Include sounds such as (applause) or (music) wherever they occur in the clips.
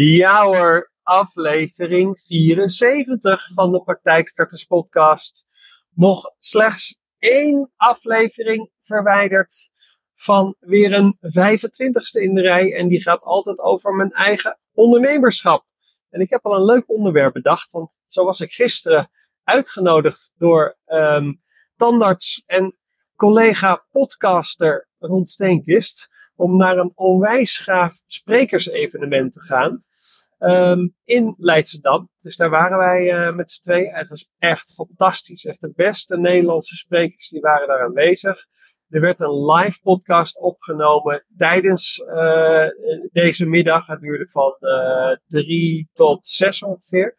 Ja aflevering 74 van de Praktijkstarters podcast. Nog slechts één aflevering verwijderd van weer een 25ste in de rij. En die gaat altijd over mijn eigen ondernemerschap. En ik heb al een leuk onderwerp bedacht, want zo was ik gisteren uitgenodigd door um, tandarts en collega podcaster Ron Steenkist om naar een onwijs gaaf sprekersevenement te gaan. Um, in Leidschendam. Dus daar waren wij uh, met z'n tweeën. Het was echt fantastisch. Echt de beste Nederlandse sprekers die waren daar aanwezig. Er werd een live podcast opgenomen tijdens uh, deze middag. Het duurde van uh, drie tot zes ongeveer.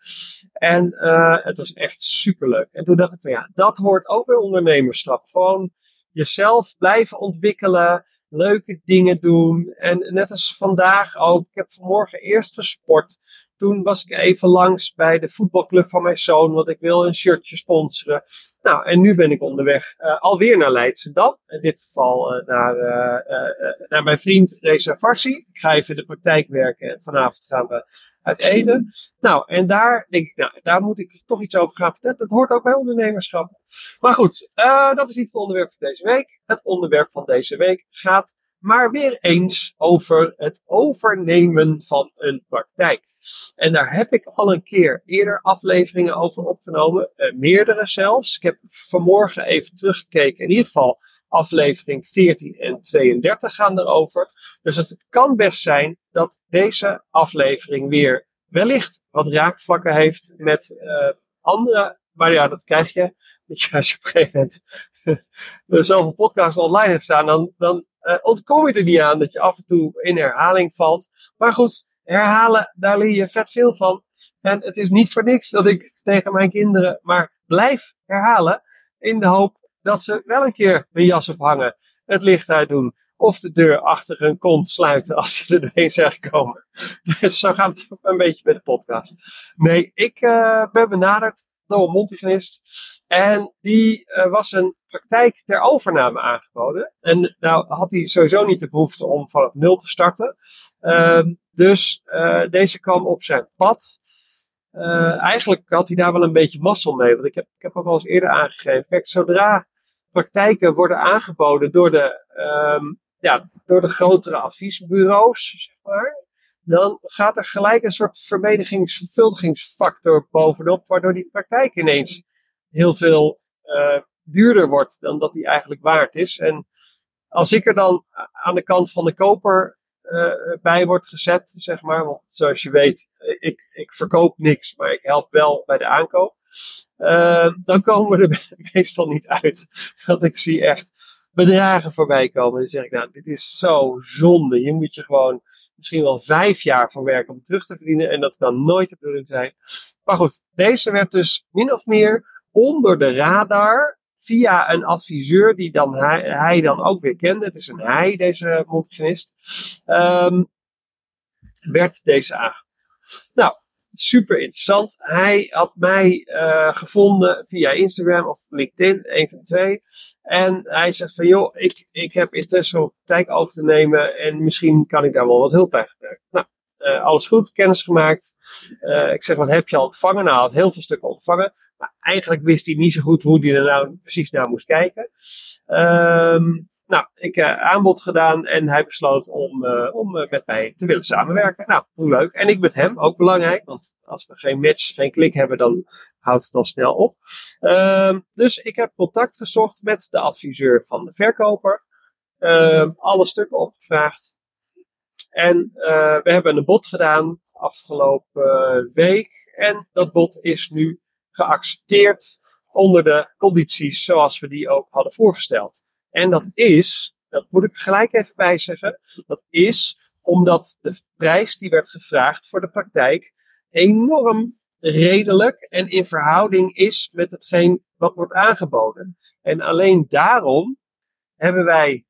En het was echt superleuk. En toen dacht ik van ja, dat hoort ook bij ondernemerschap. Gewoon jezelf blijven ontwikkelen leuke dingen doen. En net als vandaag ook. Ik heb vanmorgen eerst gesport. Toen was ik even langs bij de voetbalclub van mijn zoon, want ik wil een shirtje sponsoren. Nou, en nu ben ik onderweg uh, alweer naar Leidschendam. In dit geval uh, naar, uh, naar mijn vriend Reza Farsi. Ik ga even de praktijk werken en vanavond gaan we uit eten. Nou, en daar denk ik, nou, daar moet ik toch iets over gaan vertellen. Dat hoort ook bij ondernemerschap. Maar goed, dat is niet het onderwerp van deze week. Het onderwerp van deze week gaat maar weer eens over het overnemen van een praktijk. En daar heb ik al een keer eerder afleveringen over opgenomen, eh, meerdere zelfs. Ik heb vanmorgen even teruggekeken, in ieder geval aflevering 14 en 32 gaan erover. Dus het kan best zijn dat deze aflevering weer wellicht wat raakvlakken heeft met uh, andere. Maar ja, dat krijg (laughs) je. Als je op een gegeven moment (laughs) zoveel podcasts online hebt staan, dan, dan uh, ontkom je er niet aan dat je af en toe in herhaling valt. Maar goed, herhalen, daar leer je vet veel van. En het is niet voor niks dat ik tegen mijn kinderen maar blijf herhalen. In de hoop dat ze wel een keer hun jas ophangen, het licht uitdoen. Of de deur achter hun kont sluiten als ze er doorheen zijn gekomen. (laughs) Dus zo gaat het een beetje met de podcast. Nee, ik uh, ben benaderd door een mondhygiënist. En die uh, was een praktijk ter overname aangeboden. En nou had hij sowieso niet de behoefte om vanaf nul te starten. Uh, dus uh, deze kwam op zijn pad. Uh, eigenlijk had hij daar wel een beetje mazzel mee. Want ik heb, ik heb ook al eens eerder aangegeven. Kijk, zodra praktijken worden aangeboden door de, um, ja, door de grotere adviesbureaus, zeg maar. Dan gaat er gelijk een soort vermenigings-vervuldigingsfactor bovenop. Waardoor die praktijk ineens heel veel uh, duurder wordt dan dat die eigenlijk waard is. En als ik er dan aan de kant van de koper uh, bij wordt gezet, zeg maar. Want zoals je weet, ik, ik verkoop niks, maar ik help wel bij de aankoop. Uh, dan komen we er (laughs) meestal niet uit. Want ik zie echt bedragen voorbij komen. Dan zeg ik, nou, dit is zo zonde. Je moet je gewoon misschien wel vijf jaar van werken om terug te verdienen. En dat kan nooit de bedoeling zijn. Maar goed, deze werd dus min of meer onder de radar via een adviseur die dan hij, hij, dan ook weer kende. Het is een hij, deze mondhygiënist. Um, werd deze aangeboden. Nou, super interessant. Hij had mij uh, gevonden via Instagram of LinkedIn, een van de twee. En hij zegt van, joh, ik, ik heb interesse om praktijk over te nemen en misschien kan ik daar wel wat hulp bij gebruiken. Nou, uh, alles goed, kennis gemaakt. Uh, ik zeg, wat heb je al ontvangen? Nou, hij had heel veel stukken ontvangen. Maar eigenlijk wist hij niet zo goed hoe hij er nou precies naar moest kijken. Um, nou, ik heb uh, aanbod gedaan en hij besloot om, om met mij te willen samenwerken. Nou, hoe leuk. En ik met hem, ook belangrijk. Want als we geen match, geen klik hebben, dan houdt het al snel op. Um, dus ik heb contact gezocht met de adviseur van de verkoper. Um, alle stukken opgevraagd. En uh, we hebben een bod gedaan afgelopen week. En dat bod is nu geaccepteerd onder de condities zoals we die ook hadden voorgesteld. En dat is, dat moet ik gelijk even bij zeggen, dat is omdat de prijs die werd gevraagd voor de praktijk enorm redelijk en in verhouding is met hetgeen wat wordt aangeboden. En alleen daarom hebben wij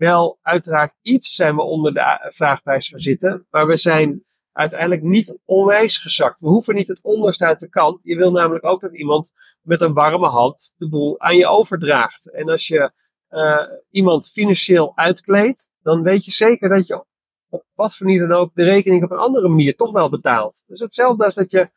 wel uiteraard iets zijn we onder de vraagprijs gaan zitten. Maar we zijn uiteindelijk niet onwijs gezakt. We hoeven niet het onderste uit de kant. Je wil namelijk ook dat iemand met een warme hand de boel aan je overdraagt. En als je uh, iemand financieel uitkleedt, dan weet je zeker dat je op wat voor manier dan ook de rekening op een andere manier toch wel betaalt. Dus hetzelfde als dat je,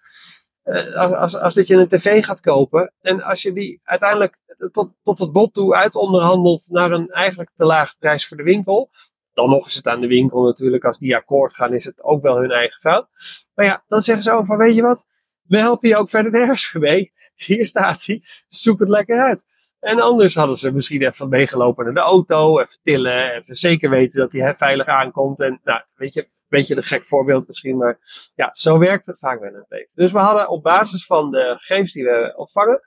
als, als, als dat je een tv gaat kopen en als je die uiteindelijk tot, tot het bod toe uitonderhandelt naar een eigenlijk te lage prijs voor de winkel, dan nog is het aan de winkel natuurlijk. Als die akkoord gaan, is het ook wel hun eigen fout. Maar ja, dan zeggen ze over van, weet je wat? We helpen je ook verder nergens mee. Hier staat hij. Zoek het lekker uit. En anders hadden ze misschien even meegelopen naar de auto, even tillen, even zeker weten dat hij veilig aankomt. En nou, weet je, beetje een gek voorbeeld misschien, maar ja, zo werkt het vaak wel in het leven. Dus we hadden op basis van de gegevens die we ontvangen,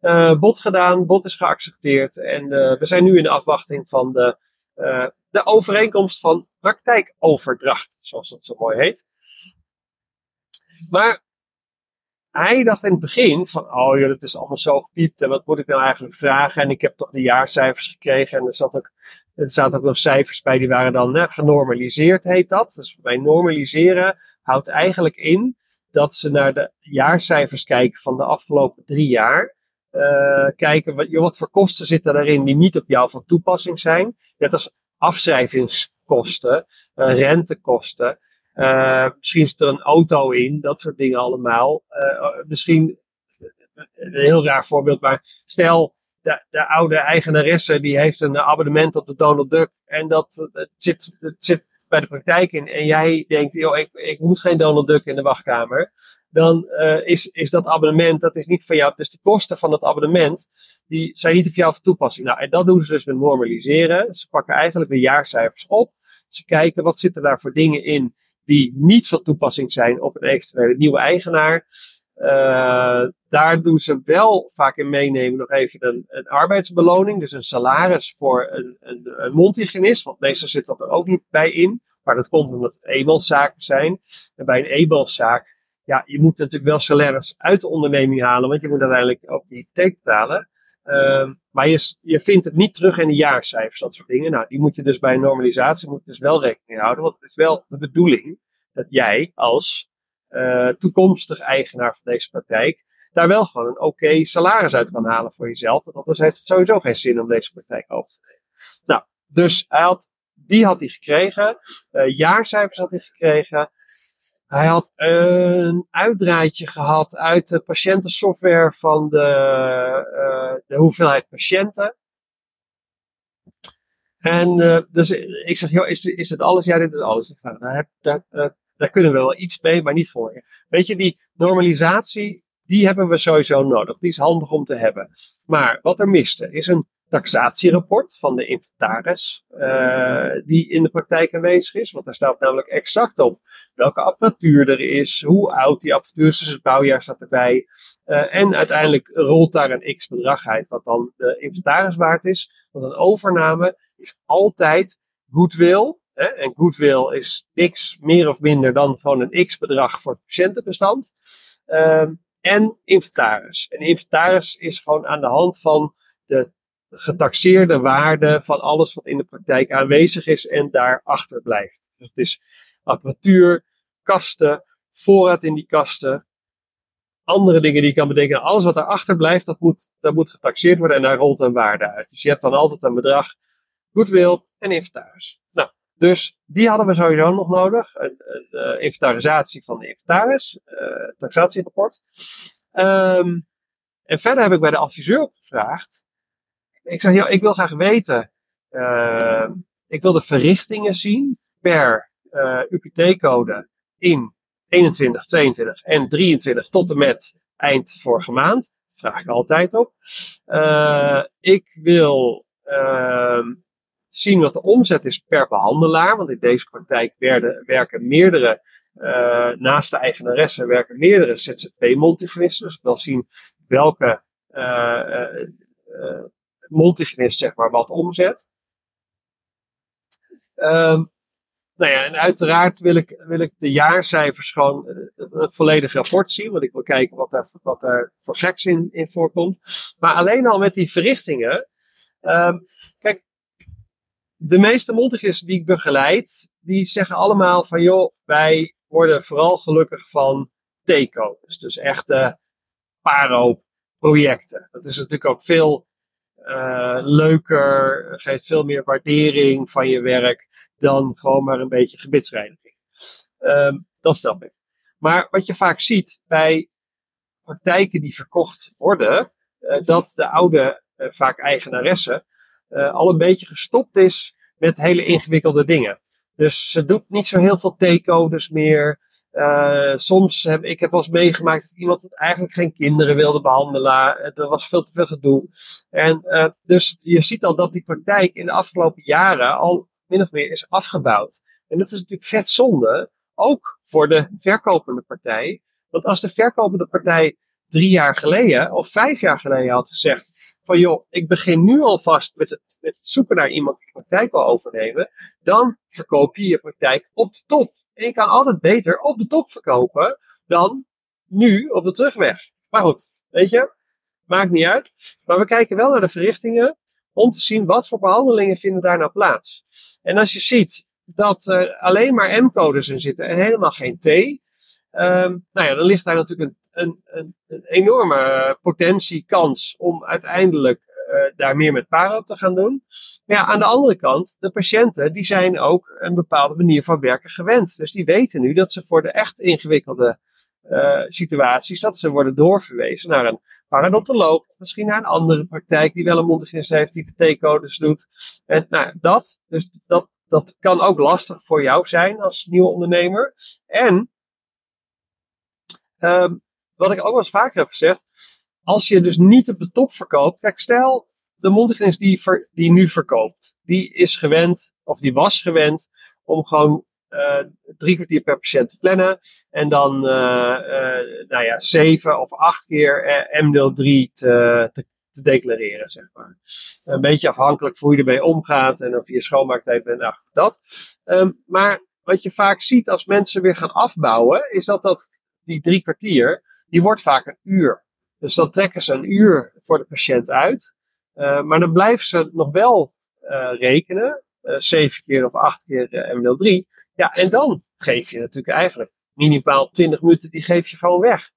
uh, bot gedaan, bot is geaccepteerd en uh, we zijn nu in de afwachting van de, uh, de overeenkomst van praktijkoverdracht, zoals dat zo mooi heet. Maar hij dacht in het begin van, oh ja, dat is allemaal zo gepiept en wat moet ik nou eigenlijk vragen? En ik heb toch de jaarcijfers gekregen en er, zat ook, er zaten ook nog cijfers bij, die waren dan genormaliseerd, heet dat. Dus bij normaliseren houdt eigenlijk in dat ze naar de jaarcijfers kijken van de afgelopen drie jaar. Uh, kijken wat, wat voor kosten zitten daarin die niet op jou van toepassing zijn. Net als afschrijvingskosten, uh, rentekosten. Uh, misschien zit er een auto in, dat soort dingen allemaal. Misschien, een heel raar voorbeeld, maar stel, de, de oude eigenaresse die heeft een abonnement op de Donald Duck en dat zit, bij de praktijk in en jij denkt, joh, ik, ik moet geen Donald Duck in de wachtkamer, dan uh, is, is dat abonnement, dat is niet van jou, dus de kosten van het abonnement, die zijn niet op jou van toepassing. Nou, en dat doen ze dus met normaliseren. Ze pakken eigenlijk de jaarcijfers op. Ze kijken, wat zitten daar voor dingen in die niet van toepassing zijn op een eventuele nieuwe eigenaar. Uh, daar doen ze wel vaak in meenemen nog even een, een arbeidsbeloning, dus een salaris voor een, een, mondhygiënist, want meestal zit dat er ook niet bij in. Maar dat komt omdat het eenmanszaken zijn. En bij een eenmanszaak, ja, je moet natuurlijk wel salaris uit de onderneming halen, want je moet uiteindelijk ook die hypotheek betalen. Uh, maar je, je vindt het niet terug in de jaarcijfers, dat soort dingen. Nou, die moet je dus bij een normalisatie moet dus wel rekening houden. Want het is wel de bedoeling dat jij als uh, toekomstig eigenaar van deze praktijk daar wel gewoon een oké salaris uit kan halen voor jezelf. Want anders heeft het sowieso geen zin om deze praktijk over te nemen. Nou, dus hij had, die had hij gekregen. Uh, jaarcijfers had hij gekregen. Hij had een uitdraaitje gehad uit de patiëntensoftware van de, uh, de hoeveelheid patiënten. En dus ik zeg, joh, is, is het alles? Ja, dit is alles. Ik zeg, daar, daar, daar, daar kunnen we wel iets mee, maar niet voor. Weet je, die normalisatie, die hebben we sowieso nodig. Die is handig om te hebben. Maar wat er miste, is een taxatierapport van de inventaris uh, die in de praktijk aanwezig is. Want daar staat namelijk exact op welke apparatuur er is, hoe oud die apparatuur is, dus het bouwjaar staat erbij. Uh, en uiteindelijk rolt daar een x bedrag uit, wat dan de inventaris waard is. Want een overname is altijd goodwill. En goodwill is niks meer of minder dan gewoon een x bedrag voor het patiëntenbestand. Uh, en inventaris. En inventaris is gewoon aan de hand van de getaxeerde waarde van alles wat in de praktijk aanwezig is en daarachter blijft. Dus het is apparatuur, kasten, voorraad in die kasten, andere dingen die je kan bedenken. Alles wat daarachter blijft, dat moet, dat moet getaxeerd worden en daar rolt een waarde uit. Dus je hebt dan altijd een bedrag, goodwill en inventaris. Dus die hadden we sowieso nog nodig. Een, een, inventarisatie van de inventaris, uh, taxatierapport. Um, en verder heb ik bij de adviseur opgevraagd ik zeg, joh, ik wil graag weten, uh, ik wil de verrichtingen zien per eh, UPT-code in 21, 22 en 23 tot en met eind vorige maand. Dat vraag ik altijd op. Ik wil ehm, zien wat de omzet is per behandelaar, want in deze praktijk werken meerdere, naast de eigenaressen werken meerdere ZZP-multigenisten. Dus ik wil zien welke multigenist, zeg maar, wat omzet. Um, nou ja, en uiteraard wil ik, wil ik de jaarcijfers gewoon uh, een volledig rapport zien. Want ik wil kijken wat daar, wat daar voor geks in, in voorkomt. Maar alleen al met die verrichtingen. Um, kijk, de meeste multigenisten die ik begeleid, die zeggen allemaal van joh, wij worden vooral gelukkig van T-codes. Dus echte paro-projecten. Dat is natuurlijk ook veel uh, leuker, geeft veel meer waardering van je werk. dan gewoon maar een beetje gebitsreiniging. Ehm, dat snap ik. Maar wat je vaak ziet bij praktijken die verkocht worden, uh, dat de oude, uh, vaak eigenaressen, uh, al een beetje gestopt is met hele ingewikkelde dingen. Dus ze doet niet zo heel veel T-codes meer. Uh, soms heb ik heb wel eens meegemaakt dat iemand eigenlijk geen kinderen wilde behandelen. Er was veel te veel gedoe. En dus je ziet al dat die praktijk in de afgelopen jaren al min of meer is afgebouwd. En dat is natuurlijk vet zonde, ook voor de verkopende partij. Want als de verkopende partij drie jaar geleden of vijf jaar geleden had gezegd van joh, ik begin nu alvast met het, met het zoeken naar iemand die praktijk wil overnemen, dan verkoop je je praktijk op de top. En je kan altijd beter op de top verkopen dan nu op de terugweg. Maar goed, weet je, maakt niet uit. Maar we kijken wel naar de verrichtingen om te zien wat voor behandelingen vinden daar nou plaats. En als je ziet dat er alleen maar M-codes in zitten en helemaal geen T, um, nou ja, dan ligt daar natuurlijk een een, een, een enorme potentie, kans om uiteindelijk uh, daar meer met para te gaan doen. Maar ja, aan de andere kant, de patiënten die zijn ook een bepaalde manier van werken gewend. Dus die weten nu dat ze voor de echt ingewikkelde uh, situaties, dat ze worden doorverwezen naar een paradontoloog, misschien naar een andere praktijk die wel een mondhygiënist heeft die de T-codes doet. En nou, dat, dus dat, dat kan ook lastig voor jou zijn als nieuwe ondernemer. En um, wat ik ook wel eens vaker heb gezegd, als je dus niet op de top verkoopt, kijk, stel de mondhygiënist die, die nu verkoopt, die is gewend, of die was gewend, om gewoon uh, drie kwartier per patiënt te plannen. En dan, uh, uh, nou ja, zeven of acht keer M03 te, te, te, declareren, zeg maar. Een beetje afhankelijk hoe je ermee omgaat en of je schoonmaaktijd bent, nou, dat. Um, maar wat je vaak ziet als mensen weer gaan afbouwen, is dat, dat die drie kwartier, die wordt vaak een uur. Dus dan trekken ze een uur voor de patiënt uit. Uh, maar dan blijven ze nog wel uh, rekenen. Uh, zeven keer of acht keer ML3. Ja, en dan geef je natuurlijk eigenlijk minimaal 20 minuten, die geef je gewoon weg.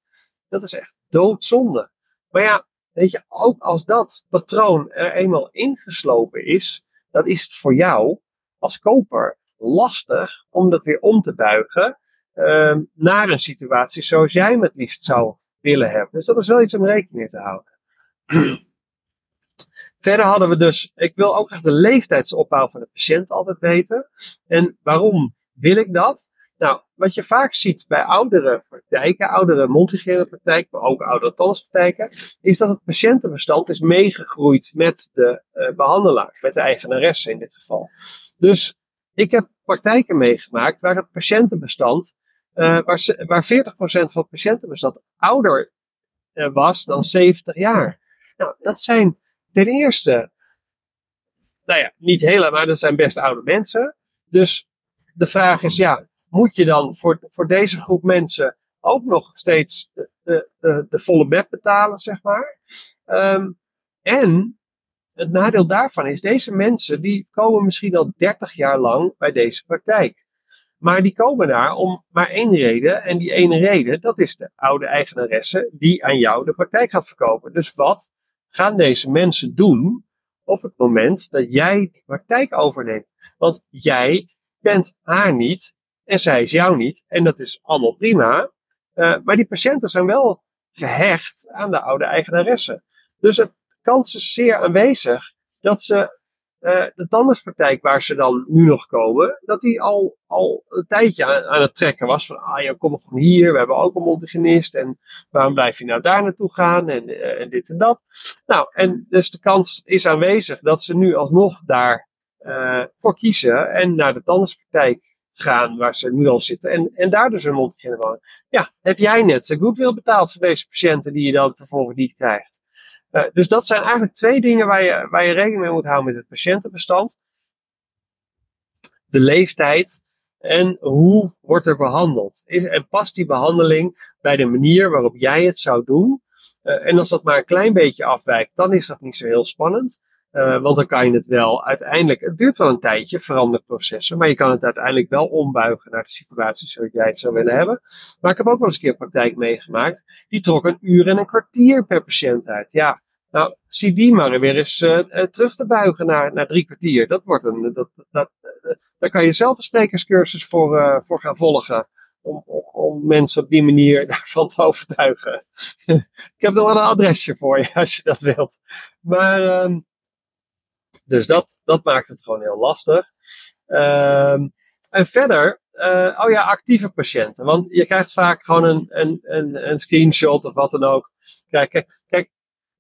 Dat is echt doodzonde. Maar ja, weet je, ook als dat patroon er eenmaal ingeslopen is, dan is het voor jou als koper lastig om dat weer om te buigen uh, naar een situatie zoals jij hem het liefst zou willen hebben. Dus dat is wel iets om rekening mee te houden. (clears throat) Verder hadden we dus, ik wil ook echt de leeftijdsopbouw van de patiënt altijd weten. En waarom wil ik dat? Nou, wat je vaak ziet bij oudere praktijken, oudere mondhygiënepraktijken, maar ook oudere tandartspraktijken, is dat het patiëntenbestand is meegegroeid met de uh, behandelaar, met de eigenaresse in dit geval. Dus ik heb praktijken meegemaakt waar het patiëntenbestand uh, waar, waar 40% van het patiëntenbestand ouder uh, was dan 70 jaar. Nou, dat zijn ten eerste, nou ja, niet hele, maar dat zijn best oude mensen. Dus de vraag is, ja, moet je dan voor, voor deze groep mensen ook nog steeds de, de, de, de volle bed betalen, zeg maar? Um, en het nadeel daarvan is, deze mensen die komen misschien al 30 jaar lang bij deze praktijk. Maar die komen daar om maar één reden. En die ene reden, dat is de oude eigenaresse die aan jou de praktijk gaat verkopen. Dus wat gaan deze mensen doen op het moment dat jij de praktijk overneemt? Want jij bent haar niet en zij is jou niet. En dat is allemaal prima. Uh, maar die patiënten zijn wel gehecht aan de oude eigenaresse. Dus de kans is zeer aanwezig dat ze uh, de tandartspraktijk waar ze dan nu nog komen, dat die al, al een tijdje aan, het trekken was. Van, ah ja, kom gewoon hier, we hebben ook een mondhygiënist. En waarom blijf je nou daar naartoe gaan? En, uh, en dit en dat. Nou, en dus de kans is aanwezig dat ze nu alsnog daar uh, voor kiezen en naar de tandartspraktijk gaan waar ze nu al zitten. En, en daar dus een mondhygiëne wonen. Ja, heb jij net goed wil betaald voor deze patiënten die je dan vervolgens niet krijgt. Uh, dus dat zijn eigenlijk twee dingen waar je, waar je rekening mee moet houden met het patiëntenbestand. De leeftijd en hoe wordt er behandeld. En past die behandeling bij de manier waarop jij het zou doen? Uh, en als dat maar een klein beetje afwijkt, dan is dat niet zo heel spannend. Uh, want dan kan je het wel uiteindelijk, het duurt wel een tijdje, processen, maar je kan het uiteindelijk wel ombuigen naar de situatie zoals jij het zou willen hebben. Maar ik heb ook wel eens een keer praktijk meegemaakt, die trok een uur en een kwartier per patiënt uit. Ja, nou, zie die maar weer eens uh, terug te buigen naar, naar drie kwartier. Dat wordt een, dat, dat, daar kan je zelf een sprekerscursus voor, voor gaan volgen. Om, om, mensen op die manier (laughs) daarvan te overtuigen. ik heb nog wel een adresje voor je als je dat wilt. Maar, ehm, dus dat, dat maakt het gewoon heel lastig. Ehm, en verder, oh ja, actieve patiënten. Want je krijgt vaak gewoon een, een, een, een screenshot of wat dan ook. Kijk, kijk,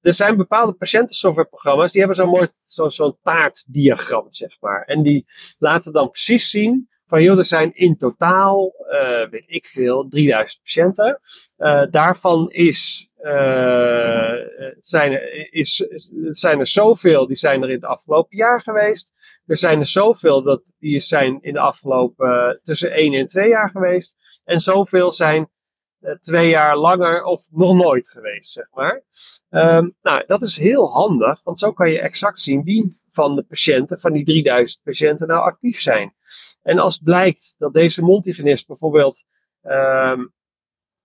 er zijn bepaalde patiëntensoftwareprogramma's die hebben zo'n mooi zo'n zo taartdiagram, zeg maar. En die laten dan precies zien van joh, er zijn in totaal, uh, weet ik veel, 3000 patiënten. Uh, daarvan is, uh, zijn, er, is, zijn er zoveel die zijn er in het afgelopen jaar geweest. Er zijn er zoveel dat die zijn in de afgelopen tussen 1 en 2 jaar geweest. En zoveel zijn twee jaar langer of nog nooit geweest, zeg maar. Um, nou, dat is heel handig, want zo kan je exact zien wie van de patiënten, van die 3000 patiënten, nou actief zijn. En als blijkt dat deze multigenist bijvoorbeeld, um,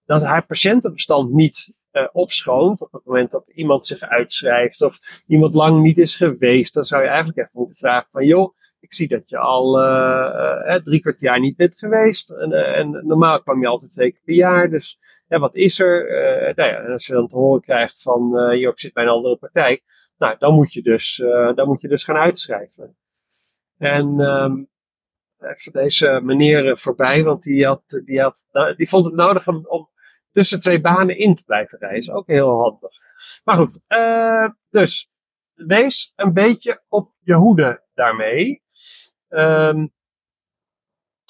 dat haar patiëntenbestand niet uh, opschoont, op het moment dat iemand zich uitschrijft of iemand lang niet is geweest, dan zou je eigenlijk even moeten vragen van, joh, ik zie dat je al uh, uh, drie kwart jaar niet bent geweest. En, en, normaal kwam je altijd twee keer per jaar. Dus wat is er? nou ja, als je dan te horen krijgt van, joh, ik zit bij een andere partij. Nou, dan moet je dus, dan moet je dus gaan uitschrijven. En um, even deze meneer voorbij, want die, had, die, had, nou, die vond het nodig om, om tussen twee banen in te blijven reizen. Ook heel handig. Maar goed, dus wees een beetje op je hoede daarmee. Um,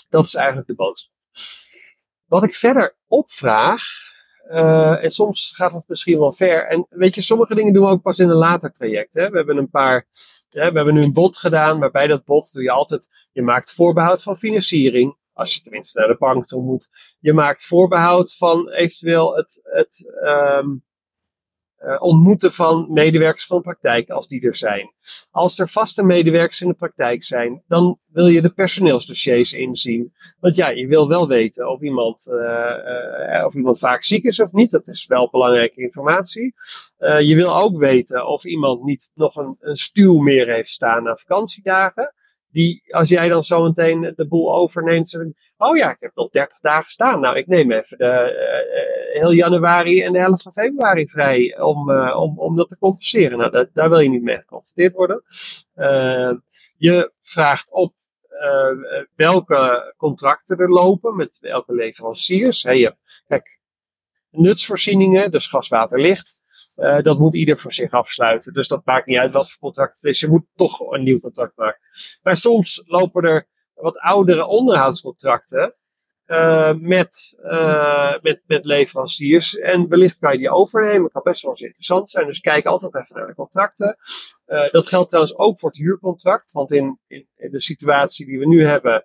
dat is eigenlijk de boodschap. Wat ik verder opvraag, uh, en soms gaat het misschien wel ver. En weet je, sommige dingen doen we ook pas in een later traject. Hè? We hebben een paar, we hebben nu een bod gedaan, maar bij dat bod doe je altijd, je maakt voorbehoud van financiering. Als je tenminste naar de bank toe moet. Je maakt voorbehoud van eventueel het, het um, uh, ontmoeten van medewerkers van de praktijk, als die er zijn. Als er vaste medewerkers in de praktijk zijn, dan wil je de personeelsdossiers inzien. Want ja, je wil wel weten of iemand, uh, uh, of iemand vaak ziek is of niet. Dat is wel belangrijke informatie. je wil ook weten of iemand niet nog een, een stuw meer heeft staan na vakantiedagen die, als jij dan zo meteen de boel overneemt, oh ja, ik heb nog 30 dagen staan. Nou, ik neem even de, uh, heel januari en de helft van februari vrij om, uh, om, om dat te compenseren. Nou, dat, daar wil je niet mee geconfronteerd worden. Uh, je vraagt op welke contracten er lopen, met welke leveranciers. Hey, je, kijk, nutsvoorzieningen, dus gas, water, licht. Uh, dat moet ieder voor zich afsluiten. Dus dat maakt niet uit wat voor contract het is. Je moet toch een nieuw contract maken. Maar soms lopen er wat oudere onderhoudscontracten. Uh, met, uh, met, met leveranciers. En wellicht kan je die overnemen. Dat kan best wel eens interessant zijn. Dus kijk altijd even naar de contracten. dat geldt trouwens ook voor het huurcontract. Want in, in de situatie die we nu hebben.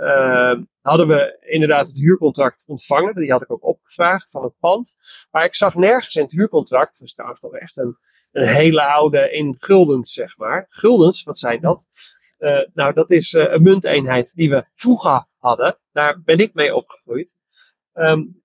Uh, hadden we inderdaad het huurcontract ontvangen. Die had ik ook opgevraagd van het pand. Maar ik zag nergens in het huurcontract, dat is trouwens echt een, een hele oude in guldens, zeg maar. Guldens, wat zijn dat? Uh, nou, dat is uh, een munteenheid die we vroeger hadden. Daar ben ik mee opgegroeid. Um,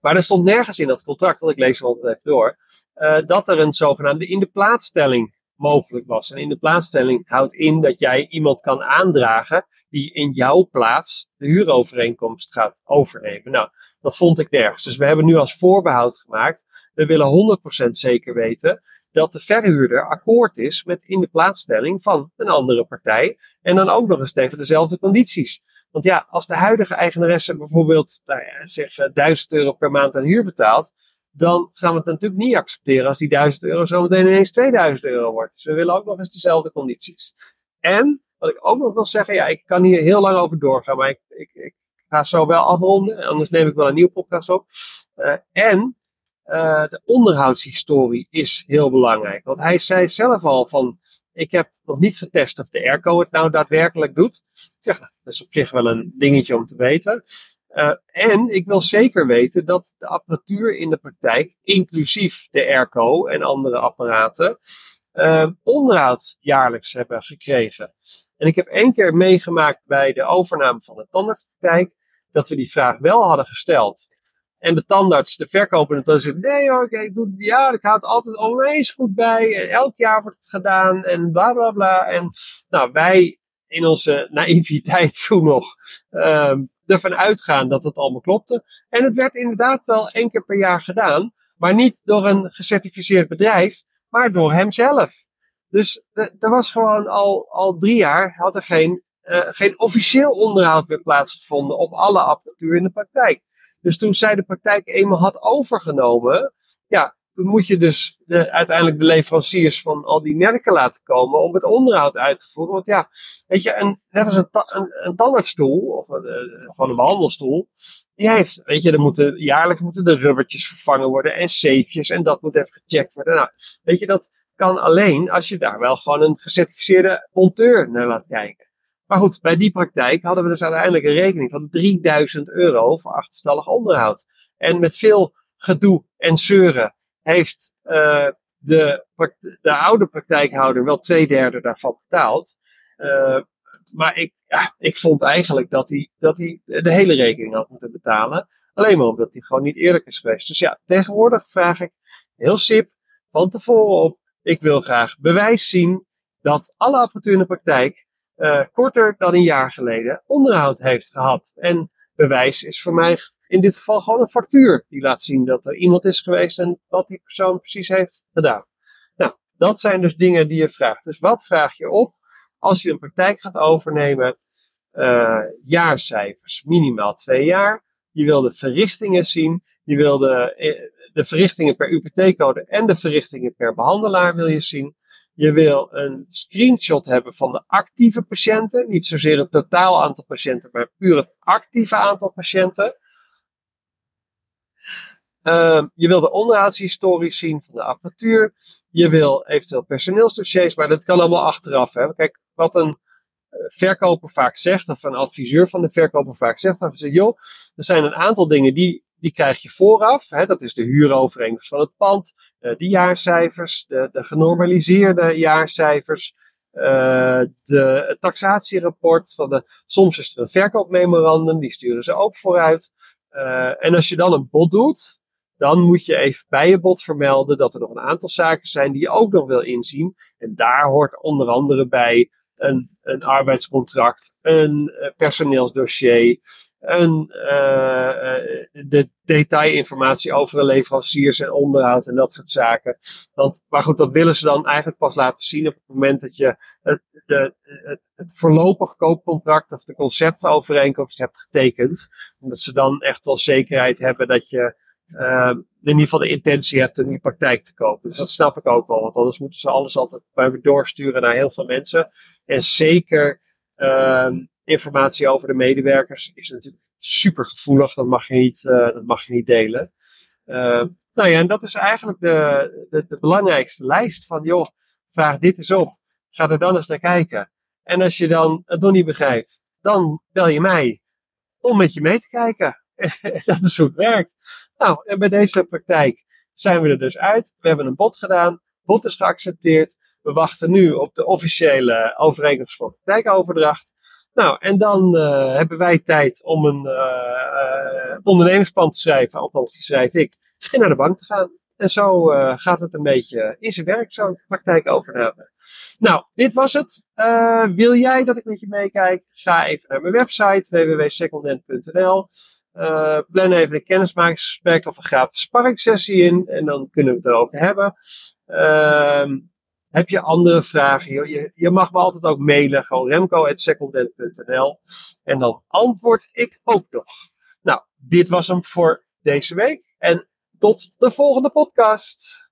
maar er stond nergens in dat contract, want ik lees altijd even door, uh, dat er een zogenaamde in de plaatstelling mogelijk was. En in de plaatsstelling houdt in dat jij iemand kan aandragen die in jouw plaats de huurovereenkomst gaat overnemen. Nou, dat vond ik nergens. Dus we hebben nu als voorbehoud gemaakt. We willen 100% zeker weten dat de verhuurder akkoord is met in de plaatsstelling van een andere partij. En dan ook nog eens tegen dezelfde condities. Want ja, als de huidige eigenaresse bijvoorbeeld, nou ja, zeg 1000 euro per maand aan huur betaalt, dan gaan we het natuurlijk niet accepteren als die 1000 euro zometeen ineens 2000 euro wordt. Dus we willen ook nog eens dezelfde condities. En wat ik ook nog wil zeggen, ja, ik kan hier heel lang over doorgaan, maar ik, ik, ik ga zo wel afronden, anders neem ik wel een nieuwe podcast op. Uh, en uh, de onderhoudshistorie is heel belangrijk. Want hij zei zelf al van, ik heb nog niet getest of de airco het nou daadwerkelijk doet. Ik zeg, nou, dat is op zich wel een dingetje om te weten. Uh, en ik wil zeker weten dat de apparatuur in de praktijk, inclusief de airco en andere apparaten, uh, onderhoud jaarlijks hebben gekregen. En ik heb één keer meegemaakt bij de overname van de tandartspraktijk, dat we die vraag wel hadden gesteld. En de tandarts, de verkoper, dan zegt, nee hoor, ik doe, ja, ik houd het altijd onwijs goed bij. En elk jaar wordt het gedaan en bla bla bla. En nou, wij in onze naïviteit (laughs) toen nog uh, ervan uitgaan dat het allemaal klopte. En het werd inderdaad wel één keer per jaar gedaan. Maar niet door een gecertificeerd bedrijf, maar door hemzelf. Dus er was gewoon al, al drie jaar had er geen, uh, geen officieel onderhoud meer plaatsgevonden op alle apparatuur in de praktijk. Dus toen zij de praktijk eenmaal had overgenomen, ja, toen moet je dus de, uiteindelijk de leveranciers van al die merken laten komen om het onderhoud uit te voeren. Want ja, weet je, een, net als een, een, een tandartsstoel of een, uh, gewoon een behandelstoel, die heeft, weet je, er moeten, jaarlijks moeten de rubbertjes vervangen worden en safejes en dat moet even gecheckt worden. Nou, weet je, dat kan alleen als je daar wel gewoon een gecertificeerde monteur naar laat kijken. Maar goed, bij die praktijk hadden we dus uiteindelijk een rekening van 3000 euro voor achterstallig onderhoud. En met veel gedoe en zeuren heeft uh, de, de oude praktijkhouder wel twee derde daarvan betaald. Uh, maar ik, ja, ik vond eigenlijk dat hij, dat hij de hele rekening had moeten betalen. Alleen maar omdat hij gewoon niet eerlijk is geweest. Dus ja, tegenwoordig vraag ik heel sip van tevoren op. Ik wil graag bewijs zien dat alle apparatuur in de praktijk uh, korter dan een jaar geleden onderhoud heeft gehad. En bewijs is voor mij in dit geval gewoon een factuur die laat zien dat er iemand is geweest en wat die persoon precies heeft gedaan. Nou, dat zijn dus dingen die je vraagt. Dus wat vraag je op als je een praktijk gaat overnemen? Uh, jaarcijfers, minimaal twee jaar. Je wil de verrichtingen zien. Je wil de, eh, de verrichtingen per UPT-code en de verrichtingen per behandelaar wil je zien. Je wil een screenshot hebben van de actieve patiënten. Niet zozeer het totaal aantal patiënten, maar puur het actieve aantal patiënten. Uh, je wil de onderhoudshistorie zien van de apparatuur. Je wil eventueel personeelsdossiers, maar dat kan allemaal achteraf. Hè. Kijk, wat een eh, verkoper vaak zegt, of een adviseur van de verkoper vaak zegt, dan zegt, joh, er zijn een aantal dingen die, die krijg je vooraf. Hè. Dat is de huurovereenkomst van het pand, uh, de jaarcijfers, de, de genormaliseerde jaarcijfers, uh, de taxatierapport. Van de, soms is er een verkoopmemorandum, die sturen ze ook vooruit. Uh, en als je dan een bod doet, dan moet je even bij je bod vermelden dat er nog een aantal zaken zijn die je ook nog wil inzien. En daar hoort onder andere bij een, een arbeidscontract, een uh, personeelsdossier, een, uh, de detailinformatie over leveranciers en onderhoud en dat soort zaken. Want, maar goed, dat willen ze dan eigenlijk pas laten zien op het moment dat je het, de, het, voorlopig koopcontract of de conceptovereenkomst hebt getekend. Omdat ze dan echt wel zekerheid hebben dat je uh, in ieder geval de intentie hebt om die praktijk te kopen. Dus dat snap ik ook wel, want anders moeten ze alles altijd even doorsturen naar heel veel mensen. En zeker uh, informatie over de medewerkers is natuurlijk super gevoelig. Dat mag je niet, uh, dat mag je niet delen. Uh, nou ja, en dat is eigenlijk de, de, de, belangrijkste lijst van, joh, vraag dit eens op. Ga er dan eens naar kijken. En als je dan het nog niet begrijpt, dan bel je mij om met je mee te kijken. (laughs) dat is hoe het werkt. Nou, en bij deze praktijk zijn we er dus uit. We hebben een bod gedaan. Bod is geaccepteerd. We wachten nu op de officiële overeenkomst voor praktijkoverdracht. Nou, en dan uh, hebben wij tijd om een uh, ondernemersplan te schrijven. Althans, die schrijf ik. En naar de bank te gaan. En zo gaat het een beetje in zijn werk, zo'n praktijkovername. Nou, dit was het. wil jij dat ik met je meekijk? Ga even naar mijn website www.secondhand.nl. Uh, plan even een kennismakingsgesprek of een gratis sparringsessie in. En dan kunnen we het erover hebben. Uh, heb je andere vragen? Je, je, mag me altijd ook mailen. Gewoon remco.secondent.nl En dan antwoord ik ook nog. Nou, dit was hem voor deze week. En tot de volgende podcast.